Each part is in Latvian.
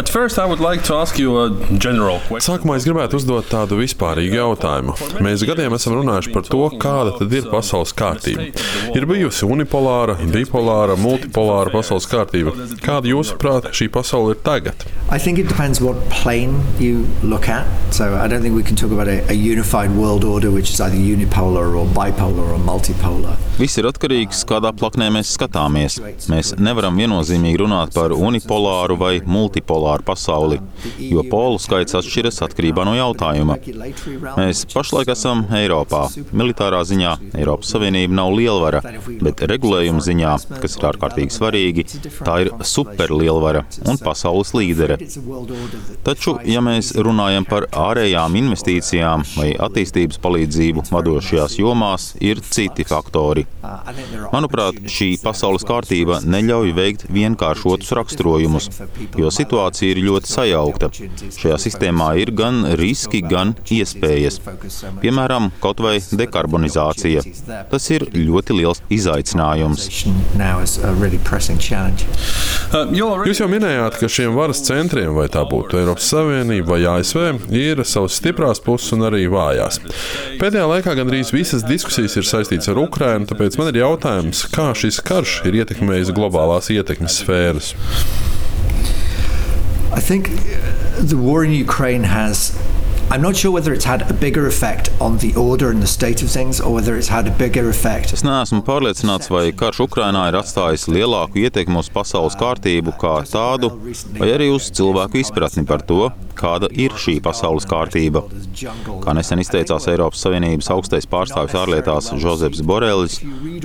Like Sākumā es gribētu uzdot tādu vispārīgu jautājumu. Mēs gadiem esam runājuši par to, kāda tad ir pasaules kārtība. Ir bijusi unipolāra, bipolāra, multipolāra pasaules kārtība. Kāda jūsuprāt šī pasaule ir tagad? I think it depends what plane you look at. So I don't think we can talk about a, a unified world order, which is either unipolar or bipolar or multipolar. Viss ir atkarīgs, kādā plaknē mēs skatāmies. Mēs nevaram viennozīmīgi runāt par unipolāru vai multipolāru pasauli, jo polu skaits atšķiras atkarībā no jautājuma. Mēs pašlaik esam Eiropā. Militārā ziņā Eiropas Savienība nav lielvara, bet regulējuma ziņā, kas ir ārkārtīgi svarīgi, tā ir superlielvara un pasaules līdere. Taču, ja mēs runājam par ārējām investīcijām vai attīstības palīdzību vadošajās jomās, ir citi faktori. Manuprāt, šī pasaules kārtība neļauj veikt vienkāršotus raksturojumus, jo situācija ir ļoti sajaukta. Šajā sistēmā ir gan riski, gan iespējas. Piemēram, kaut vai dekarbonizācija. Tas ir ļoti liels izaicinājums. Jūs jau minējāt, ka šiem varas centriem, vai tā būtu Eiropas Savienība vai ASV, ir savas stiprās puses un arī vājās. Pēdējā laikā gandrīz visas diskusijas ir saistītas ar Ukrajinu, tāpēc man ir jautājums, kā šis karš ir ietekmējis globālās ietekmes sfēras. I think the war in Ukraine has I'm not sure whether it's had a bigger effect on the order and the state of things, or whether it's had a bigger effect. Es neesmu pārliecināts, vai karš Ukrainā ir atstājis lielāku ietekmi uz pasaules kārtību kā tādu, vai arī uz cilvēku izpratni par to, kāda ir šī pasaules kārtība. Kā nesen izteicās Eiropas Savienības augstais pārstāvis ārlietās Žozefs Borelis,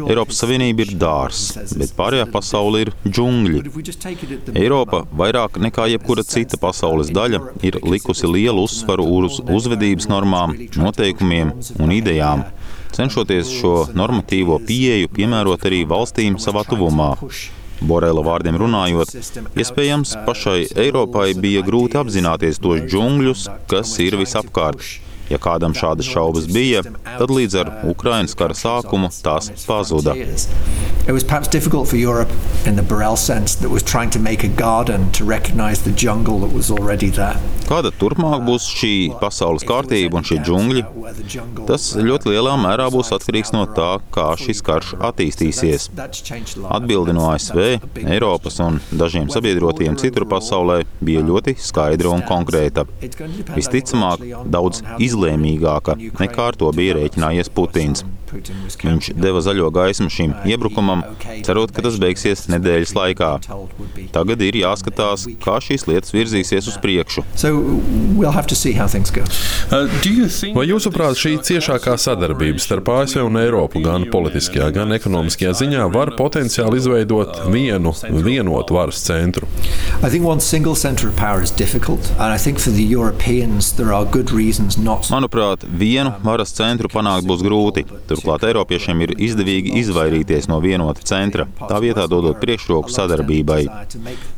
Eiropas Savienība ir dārs, bet pārējā pasaule ir džungļi. Eiropa vairāk nekā jebkura cita pasaules daļa ir likusi lielu uzsvaru uz uz uzvedības normām, noteikumiem un idejām, cenšoties šo normatīvo pieeju piemērot arī valstīm savā tuvumā. Borela vārdiem runājot, iespējams, pašai Eiropai bija grūti apzināties tos džungļus, kas ir visapkārt. Ja kādam šādas šaubas bija, tad līdz ar Ukraiņas kara sākumu tās pazuda. It was perhaps difficult for Europe in the Burrell sense that was trying to make a garden to recognize the jungle that was already there. Kāda turpmāk būs šī pasaules kārtība un šie džungļi? Tas ļoti lielā mērā būs atkarīgs no tā, kā šis karš attīstīsies. Atbildi no ASV, Eiropas un dažiem sabiedrotiem citur pasaulē bija ļoti skaidra un konkrēta. Visticamāk, daudz izlēmīgāka nekā ar to bija rēķinājies Putins. Viņš deva zaļo gaismu šim iebrukumam, cerot, ka tas beigsies nedēļas laikā. Tagad ir jāskatās, kā šīs lietas virzīsies uz priekšu. Uh, Vai jūsuprāt, šī ciešākā sadarbība starp ASV un Eiropu gan politiskajā, gan ekonomiskajā ziņā var potenciāli izveidot vienu vienotu varas centru? Manuprāt, vienu varas centru panākt būs grūti. Turklāt Eiropiešiem ir izdevīgi izvairīties no vienota centra, tā vietā dodot priekšroku sadarbībai.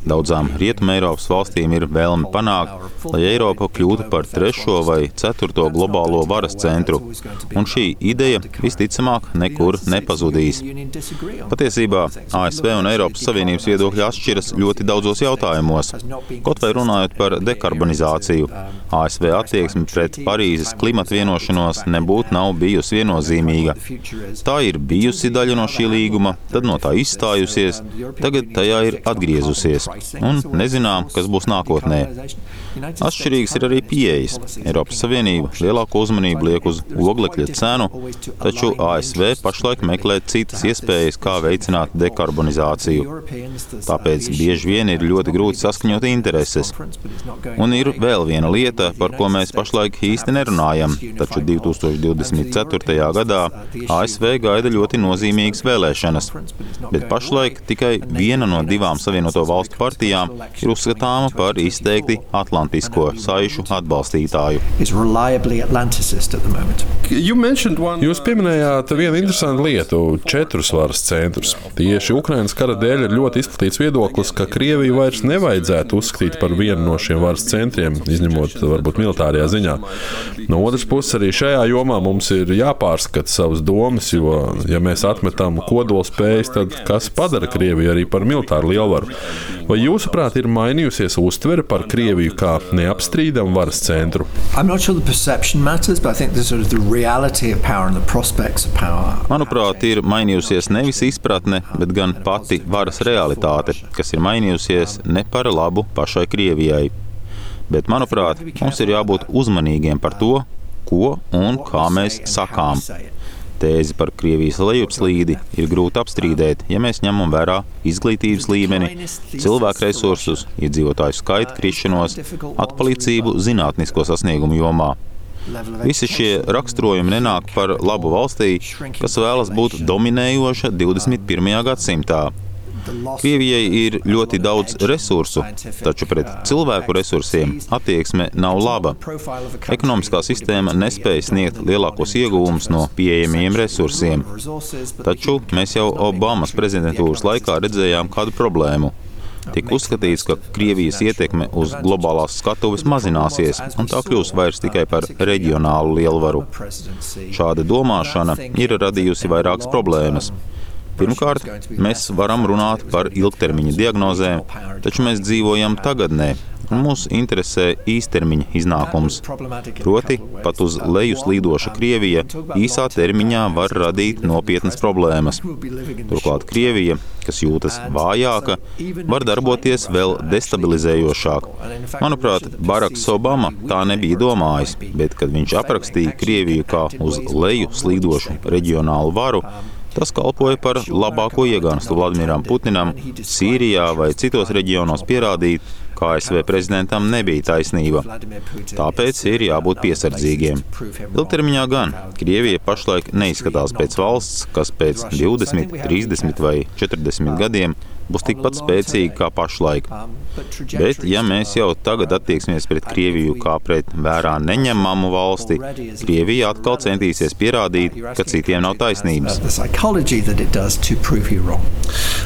Daudzām Rietumē Eiropas valstīm ir vēlme panākt, lai Eiropa kļūtu par trešo vai ceturto globālo varas centru, un šī ideja visticamāk nekur nepazudīs. Patiesībā ASV un Eiropas Savienības viedokļi atšķiras ļoti daudzos jautājumos, kaut vai runājot par dekarbonizāciju. ASV attieksme pret Parīzes klimata vienošanos nebūtu nav bijusi viennozīmīga. Tā ir bijusi daļa no šī līguma, tad no tā izstājusies, tagad tajā ir atgriezusies, un nezinām, kas būs nākotnē. Atšķirīgas ir arī pieejas. Eiropas Savienība lielāko uzmanību liek uz oglekļa cenu, taču ASV pašlaik meklē citas iespējas, kā veicināt dekarbonizāciju. Tāpēc bieži vien ir ļoti grūti saskaņot intereses. Un ir vēl viena lieta, par ko mēs pašlaik īsti nerunājam, taču 2024. gadā ASV gaida ļoti nozīmīgas vēlēšanas, bet pašlaik tikai viena no divām Savienoto valstu partijām ir uzskatāma par izteikti Atlantijas atlantisko saišu atbalstītāju. Jūs pieminējāt vienu interesantu lietu - četrus varas centrus. Tieši Ukraiņas kara dēļ ir ļoti izplatīts viedoklis, ka Krieviju vairs nevajadzētu uzskatīt par vienu no šiem varas centriem, izņemot varbūt militārajā ziņā. No otras puses, arī šajā jomā mums ir jāpārskata sava savas domas, jo, ja mēs atmetam kodolspējas, tad kas padara Krieviju arī par militāru lielvaru? Vai jūsuprāt, ir mainījusies uztvere par Krieviju kā neapstrīdamu varas centru? Manuprāt, ir mainījusies nevis izpratne, bet gan pati varas realitāte, kas ir mainījusies ne par labu pašai Krievijai. Bet, manuprāt, mums ir jābūt uzmanīgiem par to, ko un kā mēs sakām. Tēzi par Krievijas lejupslīdi ir grūti apstrīdēt, ja mēs ņemam vērā izglītības līmeni, cilvēku resursus, iedzīvotāju skaitu krišanos, atpalicību zinātnisko sasniegumu jomā. Visi šie raksturojumi nenāk par labu valstī, kas vēlas būt dominējoša 21. gadsimtā. Krievijai ir ļoti daudz resursu, taču pret cilvēku resursiem attieksme nav laba. Ekonomiskā sistēma nespēja sniegt lielākos ieguvumus no pieejamiem resursiem. Taču mēs jau Obamas prezidentūras laikā redzējām kādu problēmu. Tika uzskatīts, ka Krievijas ietekme uz globālās skatuves mazināsies, un tā kļūs vairs tikai par reģionālu lielvaru. Šāda domāšana ir radījusi vairākas problēmas. Pirmkārt, mēs varam runāt par ilgtermiņa diagnozēm, taču mēs dzīvojam tagadnē, un mūs interesē īstermiņa iznākums. Proti, pat uz leju slīdoša Krievija īsā termiņā var radīt nopietnas problēmas. Turklāt Krievija, kas jūtas vājāka, var darboties vēl destabilizējošāk. Manuprāt, Baraks Obama tā nebija domājis, bet kad viņš aprakstīja Krieviju kā uz leju slīdošu reģionālu varu, Tas kalpoja par labāko iegānstu Vladimiram Putinam Sīrijā vai citos reģionos pierādīt, ka ASV prezidentam nebija taisnība. Tāpēc ir jābūt piesardzīgiem. Ilgtermiņā gan Krievija pašlaik neizskatās pēc valsts, kas pēc 20, 30 vai 40 gadiem būs tikpat spēcīga kā pašlaik. Bet, ja mēs jau tagad attieksimies pret Krieviju kā pret vērā neņemamu valsti, Krievija atkal centīsies pierādīt, ka citiem nav taisnības.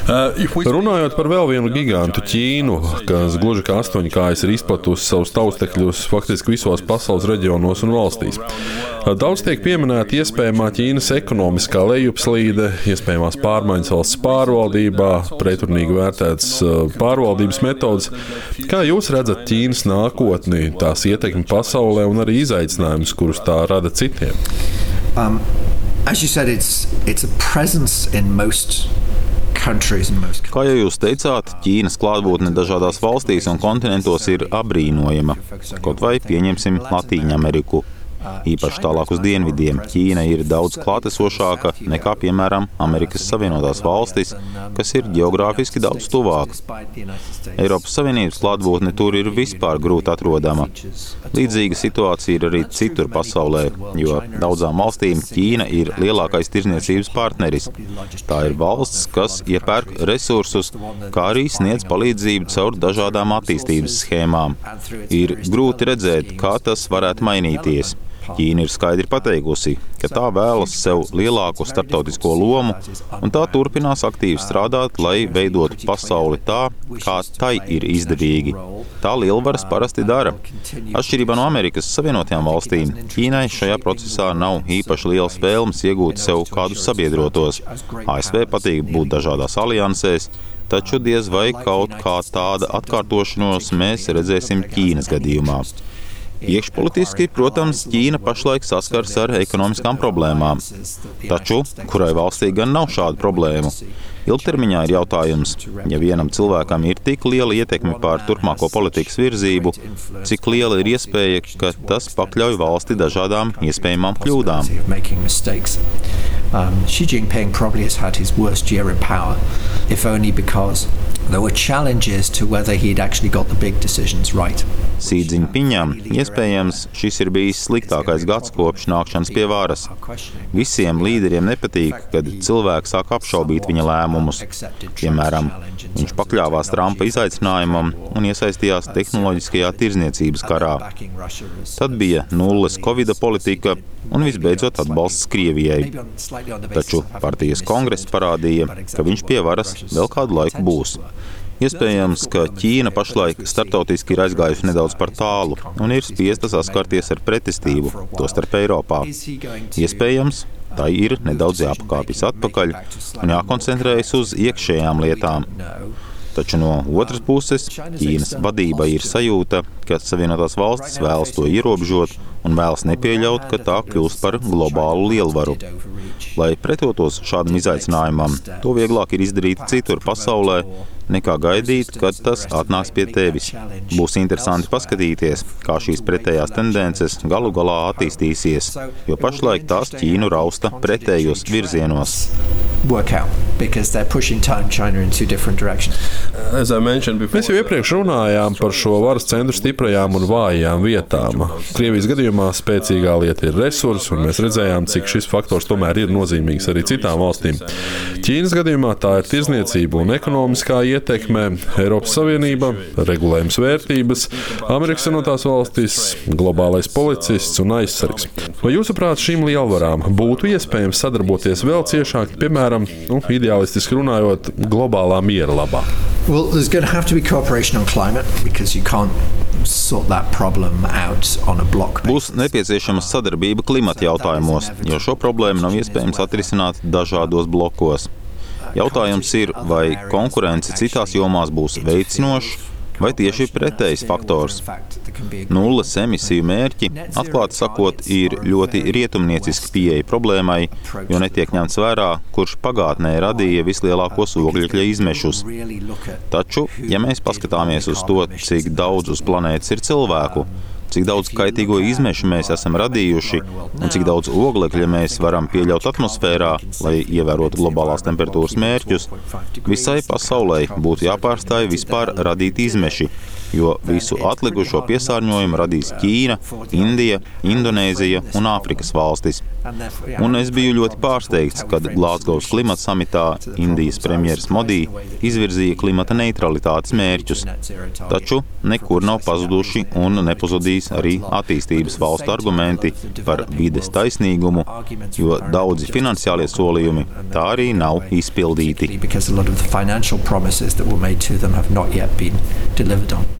Uh, runājot par vēl vienu gigantu Ķīnu, kas gluži kā astoņkājas ir izplatusi savus taustekļus faktiski visos pasaules reģionos un valstīs. Uh, daudz tiek pieminēta iespējamā Ķīnas ekonomiskā lejupslīde, iespējamās pārmaiņas valsts pārvaldībā, pretrunā pretrunīgi vērtētas uh, pārvaldības metodas. Kā jūs redzat Ķīnas nākotni, tās ietekmi pasaulē un arī izaicinājumus, kurus tā rada citiem? Um, said, it's, it's Kā jau jūs teicāt, Ķīnas klātbūtne dažādās valstīs un kontinentos ir apbrīnojama. Kaut vai pieņemsim Latīņu Ameriku. Īpaši tālāk uz dienvidiem Ķīna ir daudz klātesošāka nekā, piemēram, Amerikas Savienotās valstis, kas ir geogrāfiski daudz tuvāk. Eiropas Savienības klātbūtne tur ir vispār grūti atrodama. Līdzīga situācija ir arī citur pasaulē, jo daudzām valstīm Ķīna ir lielākais tirzniecības partneris. Tā ir valsts, kas iepērk resursus, kā arī sniedz palīdzību caur dažādām attīstības schēmām. Ir grūti redzēt, kā tas varētu mainīties. Ķīna ir skaidri pateikusi, ka tā vēlas sev lielāku starptautisko lomu, un tā turpinās aktīvi strādāt, lai veidotu pasauli tā, kā tai ir izdevīgi. Tā lielvaras parasti dara. Atšķirībā no Amerikas Savienotajām valstīm, Ķīnai šajā procesā nav īpaši liels vēlmes iegūt sev kādus sabiedrotos. ASV patīk būt dažādās aliansēs, taču diez vai kaut kā tāda atkārtošanos mēs redzēsim Ķīnas gadījumā. Iekšpolitiski, protams, Ķīna pašlaik saskars ar ekonomiskām problēmām. Taču, kurai valstī gan nav šādu problēmu? Ilgtermiņā ir jautājums, ja vienam cilvēkam ir tik liela ietekme pār turpmāko politikas virzību, cik liela ir iespēja, ka tas pakļauj valsti dažādām iespējamām kļūdām. Um, Xi Jinping probably has had his worst year in power, if only because there were challenges to whether he'd actually got the big decisions right. Sīdziņpiņam iespējams šis ir bijis sliktākais gads kopš nākšanas pie varas. Visiem līderiem nepatīk, kad cilvēki sāk apšaubīt viņa lēmumus. Piemēram, viņš pakļāvās Trumpa izaicinājumam un iesaistījās tehnoloģiskajā tirzniecības karā. Tad bija nulles Covid politika un visbeidzot atbalsts Krievijai. Taču partijas kongress parādīja, ka viņš pie varas vēl kādu laiku būs. Iespējams, ka Ķīna pašlaik starptautiski ir aizgājusi nedaudz par tālu un ir spiesta saskarties ar pretestību, tostarp Eiropā. Iespējams, tai ir nedaudz jāpakāpjas atpakaļ un jākoncentrējas uz iekšējām lietām. Taču no otras puses, Ķīnas vadībai ir sajūta, ka Savienotās valstis vēlas to ierobežot un vēlas nepieļaut, ka tā kļūst par globālu lielvaru. Lai pretotos šādam izaicinājumam, to vieglāk ir izdarīt citur pasaulē, nekā gaidīt, kad tas atnāks pie tevis. Būs interesanti paskatīties, kā šīs pretējās tendences galu galā attīstīsies, jo pašlaik tās Ķīnu rausta pretējos virzienos. Mēs jau iepriekš runājām par šo varas centru stiprajām un vājām vietām. Krievijas gadījumā spēcīgā lieta ir resursi, un mēs redzējām, cik šis faktors tomēr ir nozīmīgs arī citām valstīm. Ķīnas gadījumā tā ir tirzniecība un ekonomiskā ietekme, Eiropas Savienība, regulējums vērtības, Amerikas Savienotās valstis, globālais policists un aizsargs. Vai jūsuprāt, šīm lielvarām būtu iespējams sadarboties vēl ciešāk, piemēram, nu, ideālistiski runājot, globālā miera labā? Well, there's going to have to be cooperation on climate because you can't sort that problem out on a block. Būs nepieciešama sadarbība klimata jautājumos, jo šo problēmu nav iespējams atrisināt dažādos blokos. Jautājums ir, vai konkurence citās jomās būs veicinoša vai tieši pretējs faktors. Nulles emisiju mērķi, atklāti sakot, ir ļoti rietumnieciski pieeja problēmai, jo netiek ņemts vērā, kurš pagātnē radīja vislielākos ogļu izmešus. Taču, ja mēs paskatāmies uz to, cik daudz uz planētas ir cilvēku, cik daudz kaitīgo izmešu mēs esam radījuši un cik daudz oglekļa mēs varam pieļaut atmosfērā, lai ievērotu globālās temperatūras mērķus, visai pasaulē būtu jāpārstāj vispār radīt izmeši jo visu atlikušo piesārņojumu radīs Ķīna, Indija, Indonēzija un Āfrikas valstis. Un es biju ļoti pārsteigts, kad Glāzgovas klimata samitā Indijas premjeras Modī izvirzīja klimata neutralitātes mērķus. Taču nekur nav pazuduši un nepazudīs arī attīstības valstu argumenti par vides taisnīgumu, jo daudzi finansiālie solījumi tā arī nav izpildīti.